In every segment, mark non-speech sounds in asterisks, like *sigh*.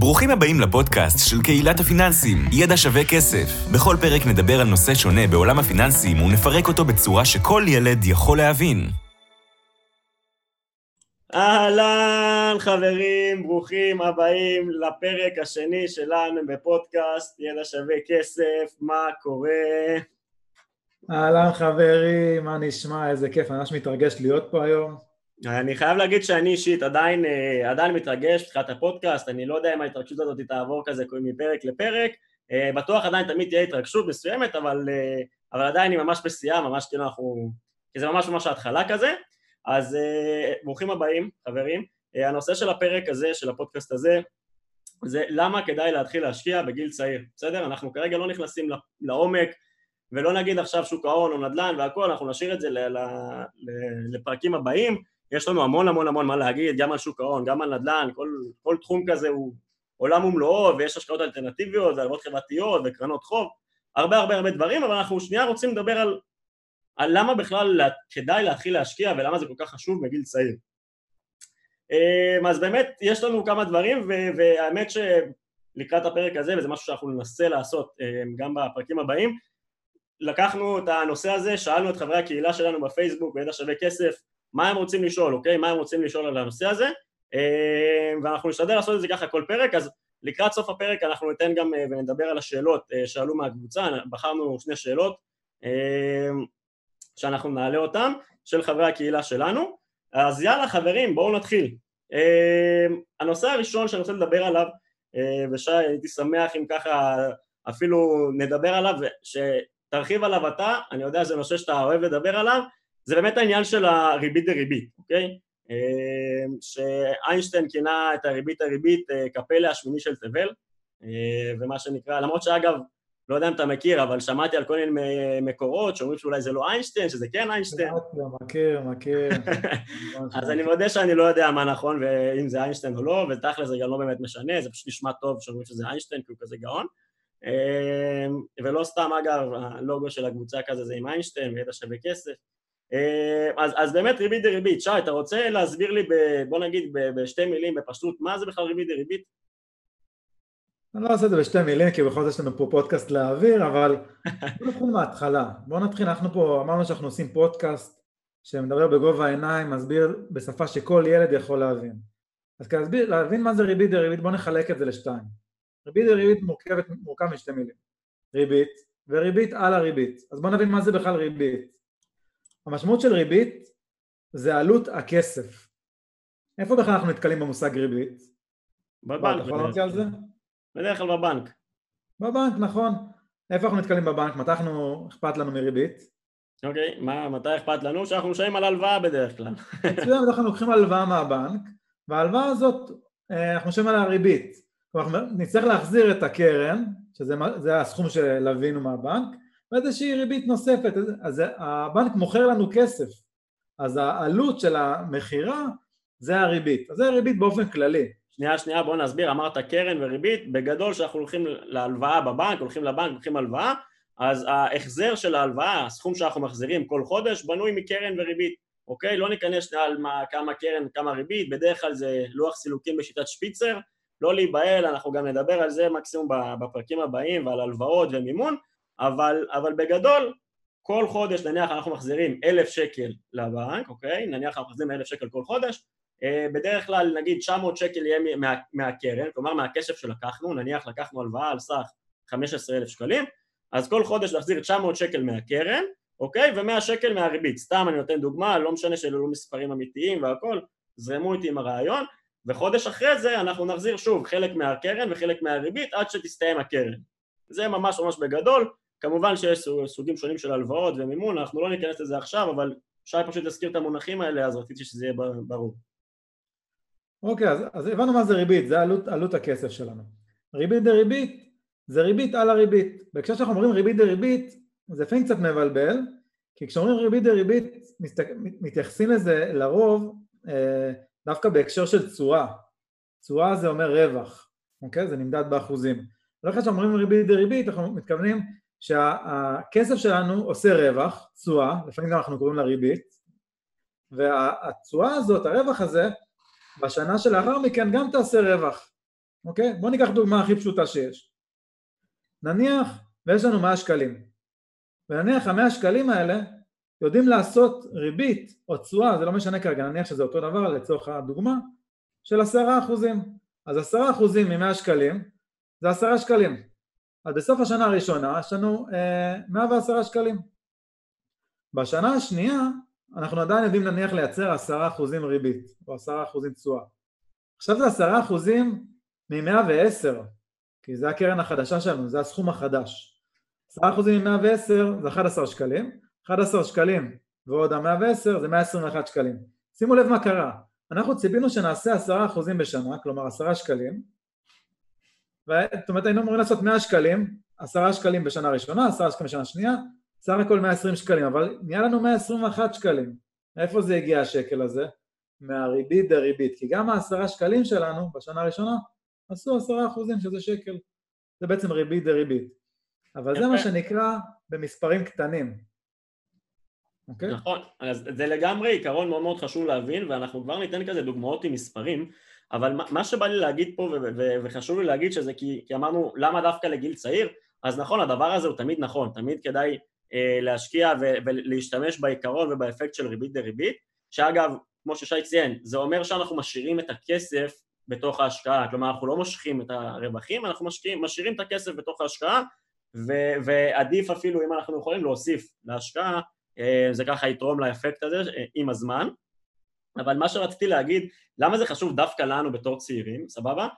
ברוכים הבאים לפודקאסט של קהילת הפיננסים, ידע שווה כסף. בכל פרק נדבר על נושא שונה בעולם הפיננסים ונפרק אותו בצורה שכל ילד יכול להבין. אהלן חברים, ברוכים הבאים לפרק השני שלנו בפודקאסט ידע שווה כסף, מה קורה? אהלן חברים, מה נשמע? איזה כיף, אני ממש מתרגש להיות פה היום. אני חייב להגיד שאני אישית עדיין, אה, עדיין מתרגש בתחילת הפודקאסט, אני לא יודע אם ההתרגשות הזאת תעבור כזה מפרק לפרק, אה, בטוח עדיין תמיד תהיה התרגשות מסוימת, אבל, אה, אבל עדיין היא ממש בשיאה, ממש כאילו אנחנו, כי זה ממש ממש ההתחלה כזה, אז ברוכים הבאים חברים, הנושא של הפרק הזה, של הפודקאסט הזה, זה למה כדאי להתחיל להשקיע בגיל צעיר, בסדר? אנחנו כרגע לא נכנסים לעומק ולא נגיד עכשיו שוק ההון או נדל"ן והכל, אנחנו נשאיר את זה לפרקים הבאים, יש לנו המון המון המון מה להגיד, גם על שוק ההון, גם על נדל"ן, כל, כל תחום כזה הוא עולם ומלואו, ויש השקעות אלטרנטיביות, והלוואות חברתיות, וקרנות חוב, הרבה הרבה הרבה דברים, אבל אנחנו שנייה רוצים לדבר על, על למה בכלל כדאי להתחיל להשקיע, ולמה זה כל כך חשוב בגיל צעיר. אמ, אז באמת, יש לנו כמה דברים, והאמת שלקראת הפרק הזה, וזה משהו שאנחנו ננסה לעשות אמ, גם בפרקים הבאים, לקחנו את הנושא הזה, שאלנו את חברי הקהילה שלנו בפייסבוק, בידע שווה כסף, מה הם רוצים לשאול, אוקיי? מה הם רוצים לשאול על הנושא הזה, אה, ואנחנו נשתדל לעשות את זה ככה כל פרק, אז לקראת סוף הפרק אנחנו ניתן גם אה, ונדבר על השאלות אה, שעלו מהקבוצה, בחרנו שני שאלות שאנחנו נעלה אותן, של חברי הקהילה שלנו, אז יאללה חברים בואו נתחיל. הנושא הראשון שאני רוצה לדבר עליו, ושי הייתי שמח אם ככה אפילו נדבר עליו, שתרחיב עליו אתה, אני יודע שזה נושא שאתה אוהב לדבר עליו, זה באמת העניין של הריבית דריבית, אוקיי? אמ, שאיינשטיין כינה את הריבית הריבית אה, כפלא השמיני של תבל, אה, ומה שנקרא, למרות שאגב, לא יודע אם אתה מכיר, אבל שמעתי על כל מיני מקורות שאומרים שאולי זה לא איינשטיין, שזה כן איינשטיין. *laughs* מכיר, מכיר. *laughs* אז אני מודה שאני לא יודע מה נכון ואם זה איינשטיין או לא, ותכל'ס זה גם לא באמת משנה, זה פשוט נשמע טוב שאומרים שזה איינשטיין כי הוא כזה גאון. אמ, ולא סתם אגב, הלוגו של הקבוצה כזה זה עם איינשטיין וידע שווה כסף. אה, אז, אז באמת ריבית דריבית, שי, אתה רוצה להסביר לי, ב, בוא נגיד בשתי מילים, בפשטות, מה זה בכלל ריבית דריבית? אני לא אעשה את זה בשתי מילים, כי בכל זאת יש לנו פה פודקאסט להעביר, אבל *laughs* בוא נתחיל מההתחלה. בוא נתחיל, אנחנו פה אמרנו שאנחנו עושים פודקאסט שמדבר בגובה העיניים, מסביר בשפה שכל ילד יכול להבין. אז כדי להבין מה זה ריבית דריבית, בוא נחלק את זה לשתיים. ריבית דריבית מורכבת, מורכב משתי מילים. ריבית וריבית על הריבית. אז בוא נבין מה זה בכלל ריבית. המשמעות של ריבית זה עלות הכסף. איפה בכלל אנחנו נתקלים במושג ריבית? בבנק. אתה יכול על זה? בדרך כלל בבנק. בבנק, נכון. איפה אנחנו נתקלים בבנק? מתי אנחנו, אכפת לנו מריבית? אוקיי, מה, מתי אכפת לנו? שאנחנו משלמים על הלוואה בדרך כלל. מצוין, אנחנו לוקחים הלוואה מהבנק, וההלוואה הזאת, אה, אנחנו משלמים עליה ריבית. כלומר, נצטרך להחזיר את הקרן, שזה הסכום שלווינו מהבנק, ואיזושהי ריבית נוספת, אז הבנק מוכר לנו כסף, אז העלות של המכירה זה הריבית, אז זה הריבית באופן כללי. שנייה שנייה בוא נסביר, אמרת קרן וריבית, בגדול שאנחנו הולכים להלוואה בבנק, הולכים לבנק, הולכים הלוואה, אז ההחזר של ההלוואה, הסכום שאנחנו מחזירים כל חודש, בנוי מקרן וריבית, אוקיי? לא ניכנס על מה, כמה קרן, כמה ריבית, בדרך כלל זה לוח סילוקים בשיטת שפיצר, לא להיבהל, אנחנו גם נדבר על זה מקסימום בפרקים הבאים ועל הלוואות ומימון, אבל, אבל בגדול כל חודש נניח אנחנו מחזירים אלף שקל לבנק, אוקיי? נניח אנחנו מחזירים אלף שקל כל חודש, אה, בדרך כלל נגיד 900 שקל יהיה מה, מהקרן, כלומר מהכסף שלקחנו, נניח לקחנו הלוואה על סך 15 אלף שקלים, אז כל חודש נחזיר 900 שקל מהקרן, אוקיי? ו-100 שקל מהריבית, סתם אני נותן דוגמה, לא משנה שאלו לא מספרים אמיתיים והכל, זרמו איתי עם הרעיון, וחודש אחרי זה אנחנו נחזיר שוב חלק מהקרן וחלק מהריבית עד שתסתיים הקרן. זה ממש ממש בגדול, כמובן שיש סוגים שונים של הלוואות ומימון, אנחנו לא ניכנס לזה עכשיו, אבל שי פשוט להזכיר את המונחים האלה, אז רציתי שזה יהיה ברור. אוקיי, אז, אז הבנו מה זה ריבית, זה עלות, עלות הכסף שלנו. ריבית דריבית זה ריבית על הריבית. בהקשר שאנחנו אומרים ריבית דריבית, זה לפעמים קצת מבלבל, כי כשאומרים ריבית דריבית מתייחסים לזה לרוב אה, דווקא בהקשר של תשואה. תשואה זה אומר רווח, אוקיי? זה נמדד באחוזים. לא חושב שאומרים ריבית דריבית, אנחנו מתכוונים שהכסף שלנו עושה רווח, תשואה, לפעמים גם אנחנו קוראים לה ריבית, והתשואה הזאת, הרווח הזה, בשנה שלאחר מכן גם תעשה רווח. אוקיי? בואו ניקח דוגמה הכי פשוטה שיש. נניח ויש לנו 100 שקלים, ונניח המאה שקלים האלה יודעים לעשות ריבית או תשואה, זה לא משנה כרגע, נניח שזה אותו דבר לצורך הדוגמה, של עשרה אחוזים. אז עשרה אחוזים ממאה שקלים זה עשרה שקלים. אז בסוף השנה הראשונה יש לנו אה, מאה ועשרה שקלים. בשנה השנייה אנחנו עדיין יודעים נניח לייצר עשרה אחוזים ריבית או עשרה אחוזים תשואה. עכשיו זה עשרה אחוזים ממאה ועשר, כי זה הקרן החדשה שלנו, זה הסכום החדש. עשרה אחוזים ממאה ועשר זה אחד עשר שקלים, אחד עשר שקלים ועוד המאה ועשר זה מאה עשרים ואחת שקלים. שימו לב מה קרה, אנחנו ציפינו שנעשה עשרה אחוזים בשנה, כלומר עשרה שקלים, זאת אומרת היינו אמורים לעשות מאה שקלים, עשרה שקלים בשנה ראשונה, עשרה שקלים בשנה שנייה, סך הכל 120 שקלים, אבל נהיה לנו 121 שקלים. מאיפה זה הגיע השקל הזה? מהריבית דריבית, כי גם העשרה שקלים שלנו בשנה הראשונה עשו עשרה אחוזים שזה שקל, זה בעצם ריבית דריבית. אבל זה מה שנקרא במספרים קטנים. אוקיי? נכון, אז זה לגמרי עיקרון מאוד מאוד חשוב להבין, ואנחנו כבר ניתן כזה דוגמאות עם מספרים, אבל מה שבא לי להגיד פה, וחשוב לי להגיד שזה כי, כי אמרנו למה דווקא לגיל צעיר, אז נכון, הדבר הזה הוא תמיד נכון, תמיד כדאי אה, להשקיע ולהשתמש בעיקרון ובאפקט של ריבית דריבית, שאגב, כמו ששי ציין, זה אומר שאנחנו משאירים את הכסף בתוך ההשקעה, כלומר אנחנו לא מושכים את הרווחים, אנחנו משקיעים, משאירים את הכסף בתוך ההשקעה, ו- ועדיף אפילו אם אנחנו יכולים להוסיף להשקעה, אה, זה ככה יתרום לאפקט הזה אה, עם הזמן. אבל מה שרציתי להגיד, למה זה חשוב דווקא לנו בתור צעירים, סבבה?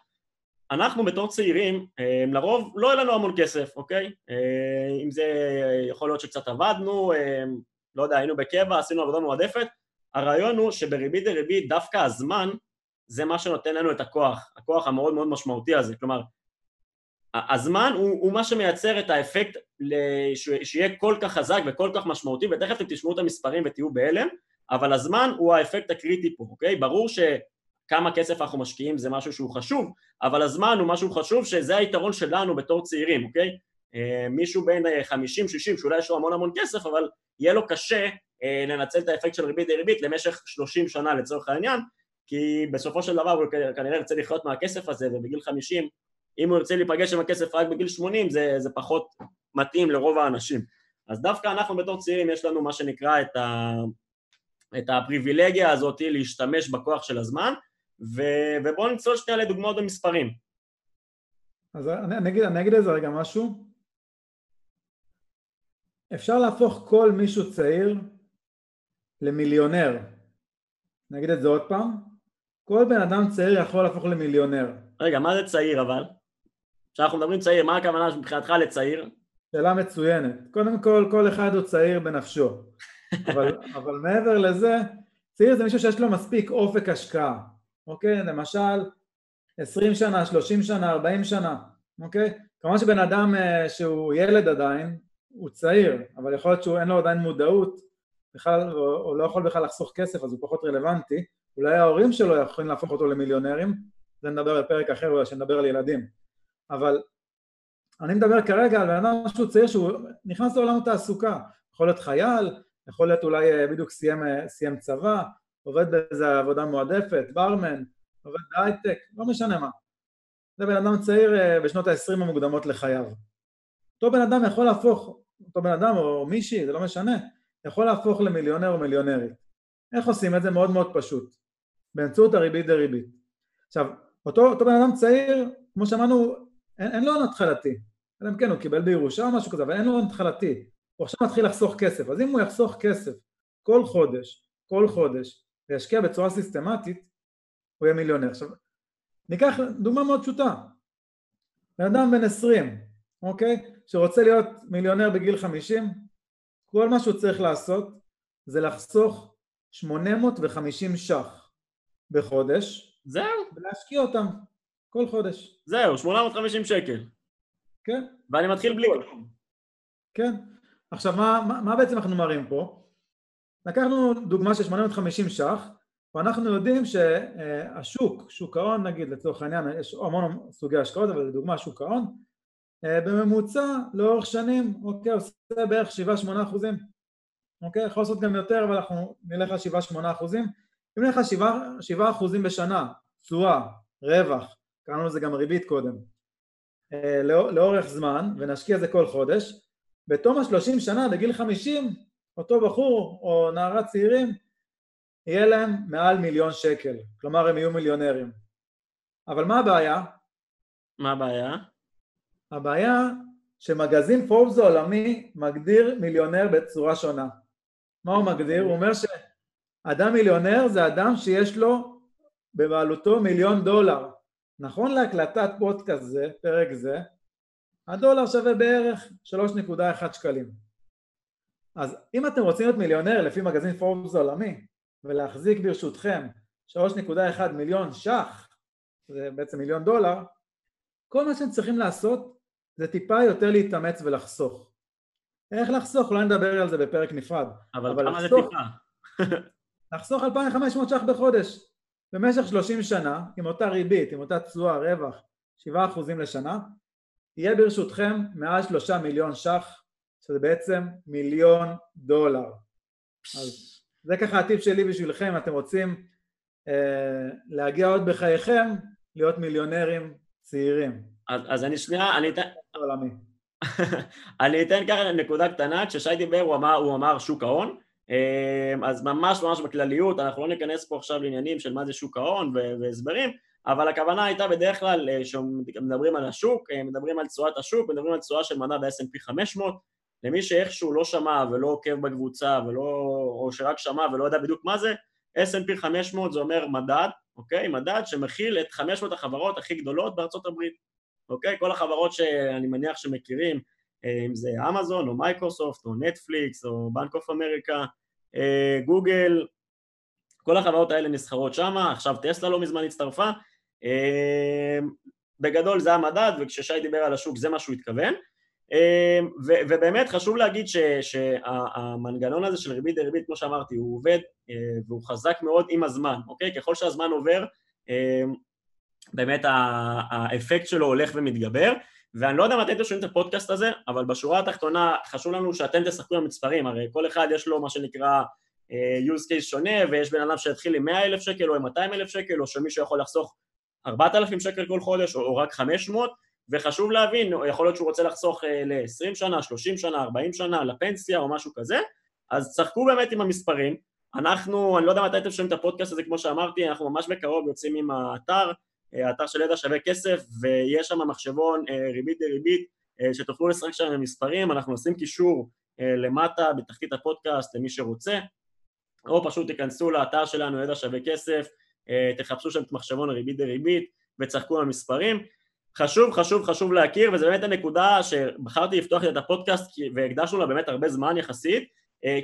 אנחנו בתור צעירים, אה, לרוב לא יהיה לנו המון כסף, אוקיי? אה, אם זה יכול להיות שקצת עבדנו, אה, לא יודע, היינו בקבע, עשינו עבודה מועדפת, הרעיון הוא שבריבית דריבית דווקא הזמן זה מה שנותן לנו את הכוח, הכוח המאוד מאוד משמעותי הזה, כלומר הזמן הוא, הוא מה שמייצר את האפקט שיהיה כל כך חזק וכל כך משמעותי ותכף אתם תשמעו את המספרים ותהיו בהלם אבל הזמן הוא האפקט הקריטי פה, אוקיי? ברור ש... כמה כסף אנחנו משקיעים זה משהו שהוא חשוב, אבל הזמן הוא משהו חשוב שזה היתרון שלנו בתור צעירים, אוקיי? אה, מישהו בין 50-60 אה, שאולי יש לו המון המון כסף, אבל יהיה לו קשה אה, לנצל את האפקט של ריבית דריבית למשך 30 שנה לצורך העניין, כי בסופו של דבר הוא כנראה ירצה לחיות מהכסף הזה, ובגיל 50, אם הוא ירצה להיפגש עם הכסף רק בגיל 80, זה, זה פחות מתאים לרוב האנשים. אז דווקא אנחנו בתור צעירים יש לנו מה שנקרא את, ה, את הפריבילגיה הזאת להשתמש בכוח של הזמן, ו... ובואו נצלול שנייה לדוגמאות במספרים. אז אני, אני, אגיד, אני אגיד איזה רגע משהו. אפשר להפוך כל מישהו צעיר למיליונר. אני אגיד את זה עוד פעם. כל בן אדם צעיר יכול להפוך למיליונר. רגע, מה זה צעיר אבל? כשאנחנו מדברים צעיר, מה הכוונה מבחינתך לצעיר? שאלה מצוינת. קודם כל, כל אחד הוא צעיר בנפשו. אבל, אבל מעבר לזה, צעיר זה מישהו שיש לו מספיק אופק השקעה. אוקיי? למשל 20 שנה, 30 שנה, 40 שנה, אוקיי? כמובן שבן אדם אה, שהוא ילד עדיין, הוא צעיר, אבל יכול להיות שאין לו עדיין מודעות, בכלל, או לא יכול בכלל לחסוך כסף אז הוא פחות רלוונטי, אולי ההורים שלו יכולים להפוך אותו למיליונרים, זה נדבר בפרק אחר אולי שנדבר על ילדים, אבל אני מדבר כרגע על בן אדם שהוא צעיר שהוא נכנס לעולם התעסוקה, יכול להיות חייל, יכול להיות אולי אה, בדיוק סיים, אה, סיים צבא, עובד באיזה עבודה מועדפת, ברמן, עובד בהייטק, לא משנה מה. זה בן אדם צעיר אה, בשנות ה-20 המוקדמות לחייו. אותו בן אדם יכול להפוך, אותו בן אדם או מישהי, זה לא משנה, יכול להפוך למיליונר או מיליונרית. איך עושים את זה? מאוד מאוד פשוט. באמצעות הריבית דריבית. עכשיו, אותו, אותו בן אדם צעיר, כמו שאמרנו, אין, אין לו הון התחלתי. אלא אם כן, הוא קיבל בירושה או משהו כזה, אבל אין לו הון התחלתי. הוא עכשיו מתחיל לחסוך כסף. אז אם הוא יחסוך כסף כל חודש, כל חודש, וישקיע בצורה סיסטמטית, הוא יהיה מיליונר. עכשיו, ניקח דוגמה מאוד פשוטה. בן אדם בן 20, אוקיי? שרוצה להיות מיליונר בגיל 50, כל מה שהוא צריך לעשות זה לחסוך 850 ש"ח בחודש. זהו. ולהשקיע אותם כל חודש. זהו, 850 שקל. כן. ואני מתחיל בלי כלום. כן. עכשיו, מה, מה, מה בעצם אנחנו מראים פה? לקחנו דוגמה של 850 ש"ח ואנחנו יודעים שהשוק, שוק ההון נגיד לצורך העניין, יש המון סוגי השקעות אבל לדוגמה שוק ההון אה, בממוצע לאורך שנים אוקיי עושה בערך 7-8 אחוזים אוקיי יכול לעשות גם יותר אבל אנחנו נלך על 7-8 אחוזים אם נלך על 7, 7 אחוזים בשנה תשואה, רווח קראנו לזה גם ריבית קודם, אה, לא, לאורך זמן, ונשקיע זה כל חודש, בתום השלושים שנה, בגיל חמישים, אותו בחור או נערה צעירים, יהיה להם מעל מיליון שקל, כלומר הם יהיו מיליונרים. אבל מה הבעיה? מה הבעיה? הבעיה שמגזין פורבס העולמי מגדיר מיליונר בצורה שונה. מה הוא מגדיר? הוא אומר שאדם מיליונר זה אדם שיש לו בבעלותו מיליון דולר. נכון להקלטת פודקאסט זה, פרק זה, הדולר שווה בערך 3.1 שקלים. אז אם אתם רוצים להיות מיליונר לפי מגזין פורבס העולמי ולהחזיק ברשותכם 3.1 מיליון ש"ח, זה בעצם מיליון דולר, כל מה שאתם צריכים לעשות זה טיפה יותר להתאמץ ולחסוך. איך לחסוך? אולי נדבר על זה בפרק נפרד. אבל, אבל כמה לחסוך, זה טיפה? *laughs* לחסוך 2,500 ש"ח בחודש במשך 30 שנה, עם אותה ריבית, עם אותה תשואה, רווח, 7% לשנה, יהיה ברשותכם מעל 3 מיליון ש"ח, שזה בעצם מיליון דולר. אז זה ככה הטיפ שלי בשבילכם, אם אתם רוצים אה, להגיע עוד בחייכם, להיות מיליונרים צעירים. אז, אז אני שנייה, אני אתן... *laughs* אני אתן ככה נקודה קטנה, כששי דיבר הוא אמר, הוא אמר שוק ההון, אמ, אז ממש ממש בכלליות, אנחנו לא ניכנס פה עכשיו לעניינים של מה זה שוק ההון והסברים, אבל הכוונה הייתה בדרך כלל, אה, כשמדברים על השוק, אה, מדברים על תשואת השוק, מדברים על תשואה של מדד ה-S&P 500, למי שאיכשהו לא שמע ולא עוקב בקבוצה, ולא, או שרק שמע ולא יודע בדיוק מה זה, S&P 500 זה אומר מדד, אוקיי? מדד שמכיל את 500 החברות הכי גדולות בארצות הברית, אוקיי? כל החברות שאני מניח שמכירים, אה, אם זה אמזון או מייקרוסופט או נטפליקס או בנק אוף אמריקה, אה, גוגל, כל החברות האלה נסחרות שם, עכשיו טסלה לא מזמן הצטרפה, אה, בגדול זה המדד וכששי דיבר על השוק זה מה שהוא התכוון. ו- ובאמת חשוב להגיד שהמנגנון הזה של ריבית דריבית כמו שאמרתי הוא עובד והוא חזק מאוד עם הזמן, אוקיי? ככל שהזמן עובר באמת האפקט שלו הולך ומתגבר. ואני לא יודע אם אתם שומעים את הפודקאסט הזה, אבל בשורה התחתונה חשוב לנו שאתם תשחקו עם המספרים, הרי כל אחד יש לו מה שנקרא uh, use case שונה, ויש בן אדם שהתחיל עם 100 אלף שקל או עם 200 אלף שקל, או שמישהו יכול לחסוך 4,000 שקל כל חודש, או, או רק 500, וחשוב להבין, יכול להיות שהוא רוצה לחסוך uh, ל-20 שנה, 30 שנה, 40 שנה, לפנסיה או משהו כזה, אז צחקו באמת עם המספרים. אנחנו, אני לא יודע מתי אתם שומעים את הפודקאסט הזה, כמו שאמרתי, אנחנו ממש בקרוב יוצאים עם האתר, האתר של ידע שווה כסף ויש שם מחשבון אה, ריבית דריבית אה, שתוכלו לשחק שם עם מספרים, אנחנו נשים קישור אה, למטה בתחתית הפודקאסט למי שרוצה או פשוט תיכנסו לאתר שלנו ידע שווה כסף, תחפשו שם את מחשבון ריבית דריבית וצחקו עם המספרים. חשוב חשוב חשוב להכיר וזה באמת הנקודה שבחרתי לפתוח את הפודקאסט והקדשנו לה באמת הרבה זמן יחסית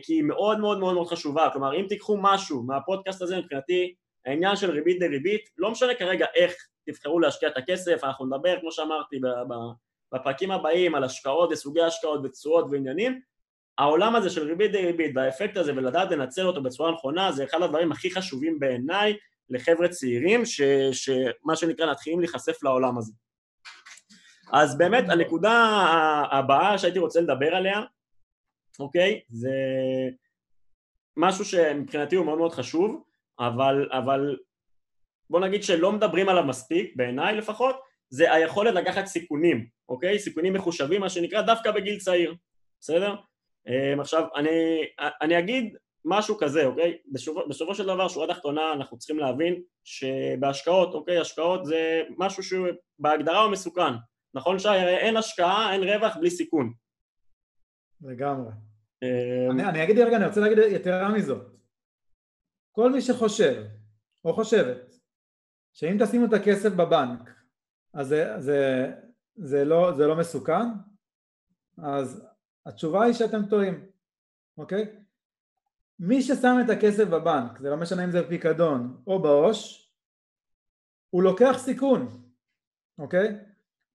כי היא מאוד מאוד מאוד מאוד חשובה. כלומר אם תיקחו משהו מהפודקאסט הזה מבחינתי העניין של ריבית דריבית, לא משנה כרגע איך תבחרו להשקיע את הכסף, אנחנו נדבר כמו שאמרתי בפרקים הבאים על השקעות וסוגי השקעות ותשואות ועניינים, העולם הזה של ריבית דריבית והאפקט הזה ולדעת לנצל אותו בצורה נכונה זה אחד הדברים הכי חשובים בעיניי לחבר'ה צעירים ש, שמה שנקרא מתחילים להיחשף לעולם הזה. אז באמת הנקודה הבאה שהייתי רוצה לדבר עליה, אוקיי, זה משהו שמבחינתי הוא מאוד מאוד חשוב אבל, אבל בוא נגיד שלא מדברים עליו מספיק, בעיניי לפחות, זה היכולת לקחת סיכונים, אוקיי? סיכונים מחושבים, מה שנקרא, דווקא בגיל צעיר, בסדר? אמ, עכשיו, אני, אני אגיד משהו כזה, אוקיי? בסופו, בסופו של דבר, שורה תחתונה, אנחנו צריכים להבין שבהשקעות, אוקיי? השקעות זה משהו שבהגדרה הוא מסוכן. נכון שי? הרי אין השקעה, אין רווח בלי סיכון. לגמרי. אמ, אני, אני אגיד רגע, אני רוצה להגיד יתרה מזאת. כל מי שחושב או חושבת שאם תשימו את הכסף בבנק אז זה, זה, זה, לא, זה לא מסוכן, אז התשובה היא שאתם טועים, אוקיי? מי ששם את הכסף בבנק, זה לא משנה אם זה בפיקדון או בעו"ש, הוא לוקח סיכון, אוקיי?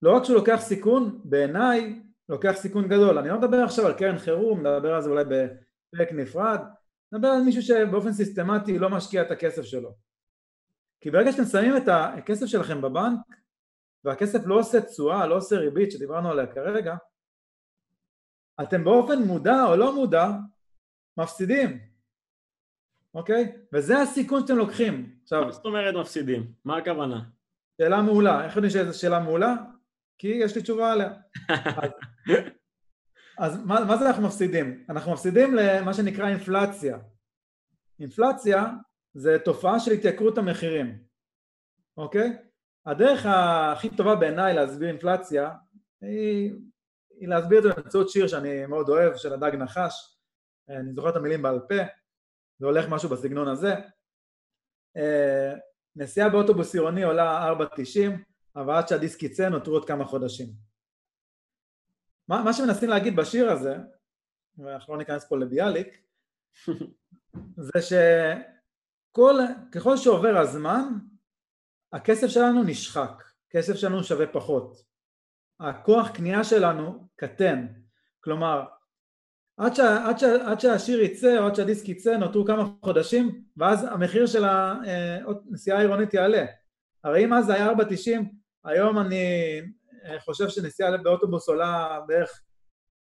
לא רק שהוא לוקח סיכון, בעיניי לוקח סיכון גדול. אני לא מדבר עכשיו על קרן חירום, נדבר על זה אולי בפרק נפרד, נדבר על מישהו שבאופן סיסטמטי לא משקיע את הכסף שלו. כי ברגע שאתם שמים את הכסף שלכם בבנק והכסף לא עושה תשואה, לא עושה ריבית שדיברנו עליה כרגע, אתם באופן מודע או לא מודע מפסידים, אוקיי? וזה הסיכון שאתם לוקחים. עכשיו... מה זאת אומרת מפסידים? מה הכוונה? שאלה מעולה. איך יודעים שזו שאלה מעולה? כי יש לי תשובה עליה. *laughs* אז, אז מה, מה זה אנחנו מפסידים? אנחנו מפסידים למה שנקרא אינפלציה. אינפלציה זה תופעה של התייקרות המחירים, אוקיי? הדרך הכי טובה בעיניי להסביר אינפלציה היא, היא להסביר את זה באמצעות שיר שאני מאוד אוהב, של הדג נחש, אני זוכר את המילים בעל פה, זה הולך משהו בסגנון הזה. אה, נסיעה באוטובוס עירוני עולה 4.90, אבל עד שהדיסק יצא נותרו עוד כמה חודשים. מה, מה שמנסים להגיד בשיר הזה, ואנחנו לא ניכנס פה לביאליק, *laughs* זה שככל שעובר הזמן, הכסף שלנו נשחק, כסף שלנו שווה פחות. הכוח קנייה שלנו קטן. כלומר, עד, שה, עד, שה, עד שהשיר יצא או עד שהדיסק יצא נותרו כמה חודשים ואז המחיר של הנסיעה אה, העירונית יעלה. הרי אם אז זה היה 4.90, היום אני אה, חושב שנסיעה באוטובוס עולה בערך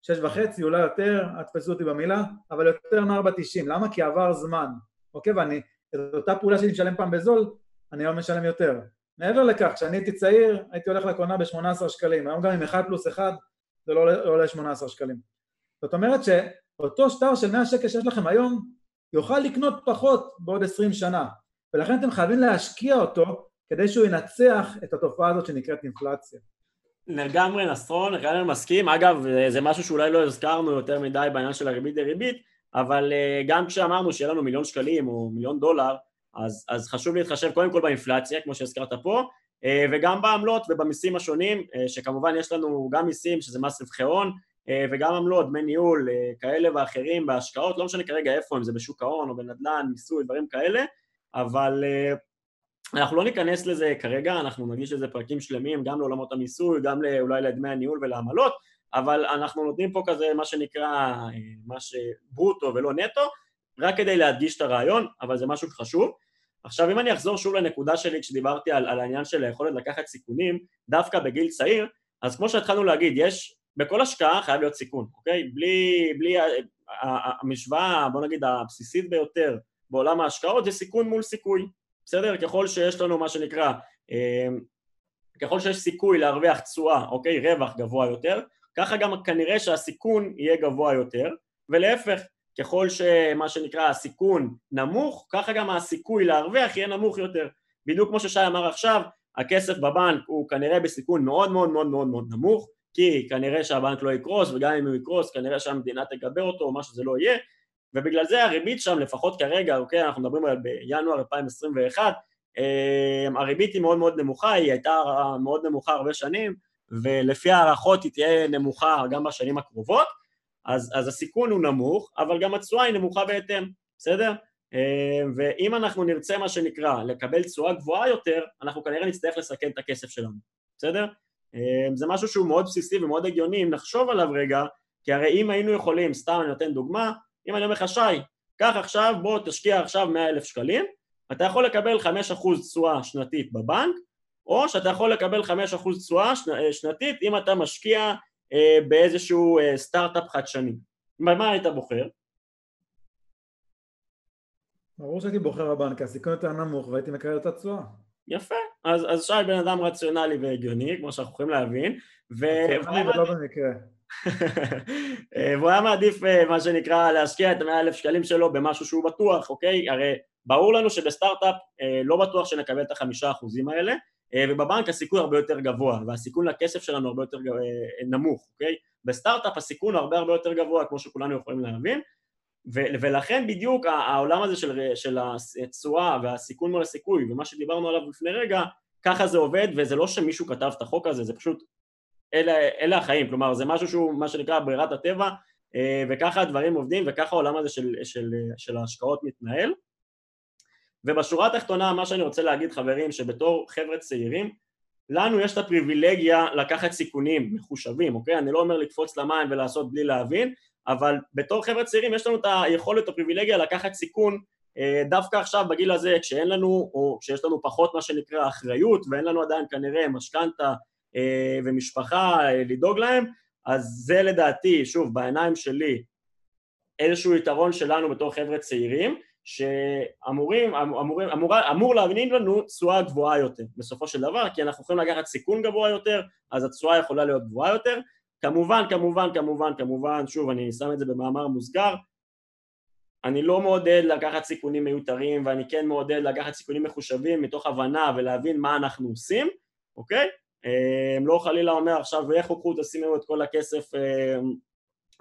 שש וחצי, אולי יותר, תפסו אותי במילה, אבל יותר מ-4.90. למה? כי עבר זמן, אוקיי? ואני, את אותה פעולה שאני משלם פעם בזול, אני היום משלם יותר. מעבר לכך, כשאני הייתי צעיר, הייתי הולך לקונה ב-18 שקלים. היום גם עם 1 פלוס 1 זה לא עולה 18 שקלים. זאת אומרת שאותו שטר של 100 שקל שיש לכם היום, יוכל לקנות פחות בעוד 20 שנה. ולכן אתם חייבים להשקיע אותו כדי שהוא ינצח את התופעה הזאת שנקראת אינפלציה. לגמרי נסרון, לגמרי מסכים. אגב, זה משהו שאולי לא הזכרנו יותר מדי בעניין של הריבית דריבית, אבל אה, גם כשאמרנו שיהיה לנו מיליון שקלים או מיליון דולר, אז, אז חשוב להתחשב קודם כל באינפלציה, כמו שהזכרת פה, אה, וגם בעמלות ובמיסים השונים, אה, שכמובן יש לנו גם מיסים, שזה מס רווחי הון, וגם עמלות, דמי ניהול כאלה ואחרים בהשקעות, לא משנה כרגע איפה, אם זה בשוק ההון או בנדל"ן, מיסוי, דברים כאלה, אבל אנחנו לא ניכנס לזה כרגע, אנחנו נגיש לזה פרקים שלמים גם לעולמות המיסוי, גם אולי לדמי הניהול ולעמלות, אבל אנחנו נותנים פה כזה מה שנקרא אה, מה שברוטו ולא נטו, רק כדי להדגיש את הרעיון, אבל זה משהו חשוב. עכשיו אם אני אחזור שוב לנקודה שלי כשדיברתי על, על העניין של היכולת לקחת סיכונים דווקא בגיל צעיר, אז כמו שהתחלנו להגיד, יש, בכל השקעה חייב להיות סיכון, אוקיי? בלי, בלי המשוואה, בוא נגיד הבסיסית ביותר בעולם ההשקעות זה סיכון מול סיכוי, בסדר? ככל שיש לנו מה שנקרא, אמ, ככל שיש סיכוי להרוויח תשואה, אוקיי? רווח גבוה יותר, ככה גם כנראה שהסיכון יהיה גבוה יותר, ולהפך, ככל שמה שנקרא הסיכון נמוך, ככה גם הסיכוי להרוויח יהיה נמוך יותר. בדיוק כמו ששי אמר עכשיו, הכסף בבנק הוא כנראה בסיכון מאוד מאוד מאוד מאוד מאוד נמוך, כי כנראה שהבנק לא יקרוס, וגם אם הוא יקרוס כנראה שהמדינה תגבה אותו או מה שזה לא יהיה, ובגלל זה הריבית שם, לפחות כרגע, אוקיי, אנחנו מדברים על בינואר 2021, אמ, הריבית היא מאוד מאוד נמוכה, היא הייתה מאוד נמוכה הרבה שנים, ולפי הערכות היא תהיה נמוכה גם בשנים הקרובות, אז, אז הסיכון הוא נמוך, אבל גם התשואה היא נמוכה בהתאם, בסדר? אמ, ואם אנחנו נרצה מה שנקרא לקבל תשואה גבוהה יותר, אנחנו כנראה נצטרך לסכן את הכסף שלנו, בסדר? אמ, זה משהו שהוא מאוד בסיסי ומאוד הגיוני אם נחשוב עליו רגע, כי הרי אם היינו יכולים, סתם אני נותן דוגמה, אם אני אומר לך שי, קח עכשיו, בוא תשקיע עכשיו 100 אלף שקלים, אתה יכול לקבל 5% תשואה שנתית בבנק, או שאתה יכול לקבל 5% תשואה אה, שנתית אם אתה משקיע אה, באיזשהו אה, סטארט-אפ חדשני. מה היית בוחר? ברור שהייתי בוחר בבנק, הסיכון יותר נמוך והייתי מקבל את התשואה. יפה, אז, אז שי בן אדם רציונלי והגיוני, כמו שאנחנו יכולים להבין, ו... ולא במקרה. *laughs* והוא היה מעדיף אה, מה שנקרא להשקיע את המאה אלף שקלים שלו במשהו שהוא בטוח, אוקיי? הרי ברור לנו שבסטארט-אפ אה, לא בטוח שנקבל את החמישה אחוזים האלה אה, ובבנק הסיכון הרבה יותר גבוה והסיכון לכסף שלנו הרבה יותר נמוך, אוקיי? בסטארט-אפ הסיכון הרבה הרבה יותר גבוה כמו שכולנו יכולים להבין ולכן בדיוק העולם הזה של, של התשואה והסיכון מול הסיכוי ומה שדיברנו עליו לפני רגע ככה זה עובד וזה לא שמישהו כתב את החוק הזה, זה פשוט אלה, אלה החיים, כלומר זה משהו שהוא מה שנקרא ברירת הטבע אה, וככה הדברים עובדים וככה העולם הזה של, של, של ההשקעות מתנהל ובשורה התחתונה מה שאני רוצה להגיד חברים שבתור חבר'ה צעירים לנו יש את הפריבילגיה לקחת סיכונים מחושבים, אוקיי? אני לא אומר לקפוץ למים ולעשות בלי להבין אבל בתור חבר'ה צעירים יש לנו את היכולת, או הפריבילגיה לקחת סיכון אה, דווקא עכשיו בגיל הזה כשאין לנו, או כשיש לנו פחות מה שנקרא אחריות ואין לנו עדיין כנראה משכנתה אה, ומשפחה אה, לדאוג להם, אז זה לדעתי, שוב, בעיניים שלי, איזשהו יתרון שלנו בתור חבר'ה צעירים, שאמורים, אמורים, אמור, אמור להבין לנו תשואה גבוהה יותר בסופו של דבר, כי אנחנו יכולים לקחת סיכון גבוה יותר, אז התשואה יכולה להיות גבוהה יותר. כמובן, כמובן, כמובן, כמובן, שוב, אני שם את זה במאמר מוסגר, אני לא מעודד לקחת סיכונים מיותרים ואני כן מעודד לקחת סיכונים מחושבים מתוך הבנה ולהבין מה אנחנו עושים, אוקיי? אמ, לא חלילה אומר עכשיו לכו קחו תשימו את כל הכסף אמ,